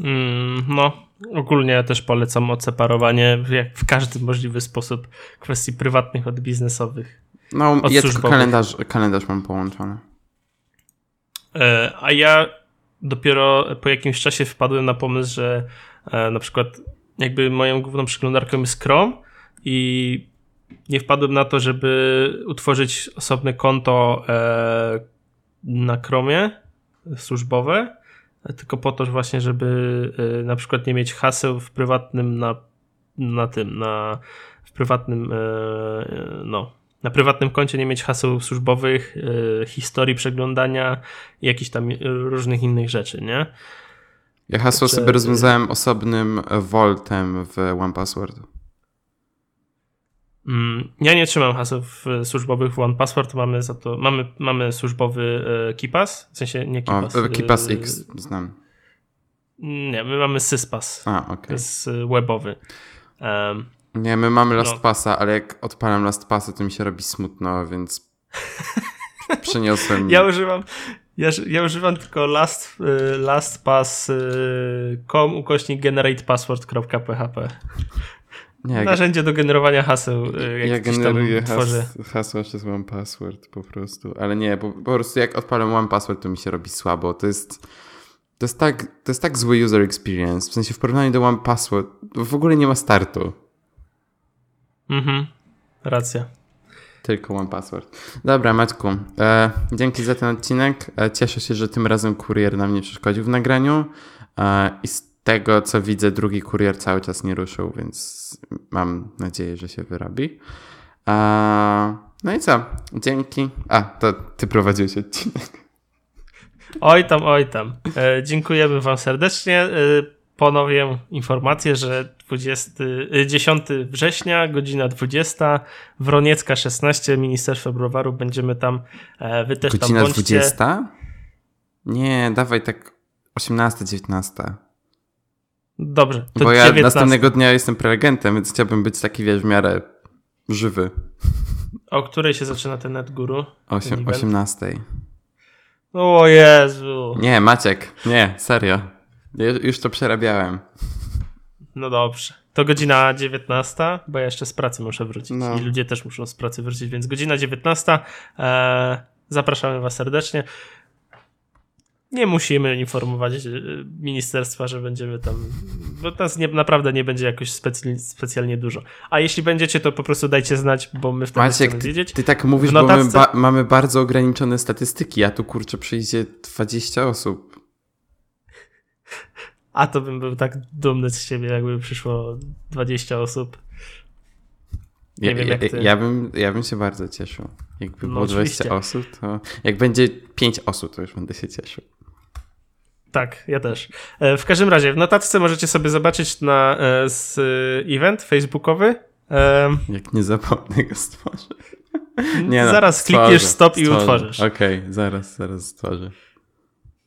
Mm, no, ogólnie też polecam odseparowanie w, w każdy możliwy sposób kwestii prywatnych od biznesowych. No, od ja tylko kalendarz, kalendarz mam połączony. E, a ja dopiero po jakimś czasie wpadłem na pomysł, że e, na przykład jakby moją główną przeglądarką jest Chrome i nie wpadłem na to, żeby utworzyć osobne konto e, na Chromie służbowe, tylko po to właśnie, żeby e, na przykład nie mieć haseł w prywatnym na, na tym, na w prywatnym e, no, na prywatnym koncie nie mieć haseł służbowych, historii przeglądania i jakichś tam różnych innych rzeczy, nie? Ja hasło Czy... sobie rozwiązałem osobnym Voltem w OnePassword. Mm, ja nie trzymam haseł służbowych w OnePassword, mamy za to, mamy, mamy służbowy e, KeePass, w sensie nie KeePass. O, KeePass e, X znam. Nie, my mamy SysPass. A, okej. Okay. To jest e, webowy. Um, nie, my mamy LastPassa, no. ale jak odpalam LastPassa, to mi się robi smutno, więc przeniosłem... Ja używam, ja, ja używam tylko last, lastpass.com ukośnik generatepassword.php. Nie, Narzędzie do generowania haseł. Y, jak ja generuję has, hasła przez One Password po prostu. Ale nie, po, po prostu jak odpalam One Password, to mi się robi słabo. To jest. To jest, tak, to jest tak zły user experience. W sensie w porównaniu do One Password w ogóle nie ma startu. Mhm, racja. Tylko One Password. Dobra, Maćku, e, dzięki za ten odcinek. E, cieszę się, że tym razem kurier nam nie przeszkodził w nagraniu. E, I tego, co widzę, drugi kurier cały czas nie ruszył, więc mam nadzieję, że się wyrobi. A, no i co? Dzięki. A, to ty prowadziłeś odcinek. Oj tam, oj tam. E, dziękujemy wam serdecznie. E, ponowię informację, że 20, 10 e, września, godzina 20, Wroniecka 16, Ministerstwo Browaru, będziemy tam, e, wy też godzina tam bądźcie. 20? Nie, dawaj tak 18, 19. Dobrze. Bo ja 19. następnego dnia jestem prelegentem, więc chciałbym być taki, wiesz, w miarę żywy. O której się zaczyna ten net guru? Osiem, 18. O Jezu. Nie, Maciek, nie, serio. Już to przerabiałem. No dobrze. To godzina 19, bo ja jeszcze z pracy muszę wrócić. No. I ludzie też muszą z pracy wrócić, więc godzina 19. Eee, zapraszamy Was serdecznie nie musimy informować e, ministerstwa, że będziemy tam, bo nas nie, naprawdę nie będzie jakoś specjalnie, specjalnie dużo. A jeśli będziecie, to po prostu dajcie znać, bo my wtedy Maciek, chcemy wiedzieć. Ty, ty tak mówisz, notatce... bo my ba mamy bardzo ograniczone statystyki, a tu kurczę przyjdzie 20 osób. A to bym był tak dumny z siebie, jakby przyszło 20 osób. Nie ja, wiem, jak ty. Ja, bym, ja bym się bardzo cieszył. Jakby no, było oczywiście. 20 osób, to jak będzie 5 osób, to już będę się cieszył. Tak, ja też. E, w każdym razie, w notatce możecie sobie zobaczyć na e, z event facebookowy. Jak nie zapomnę go stworzyć. Nie no, zaraz stworzę, klikniesz stop stworzę. i utworzysz. Okej, okay, zaraz, zaraz stworzę.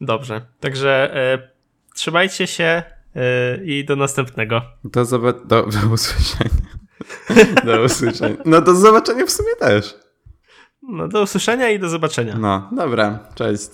Dobrze, także e, trzymajcie się e, i do następnego. Do, do, do usłyszenia. do usłyszenia. No do zobaczenia w sumie też. No do usłyszenia i do zobaczenia. No, dobra, cześć.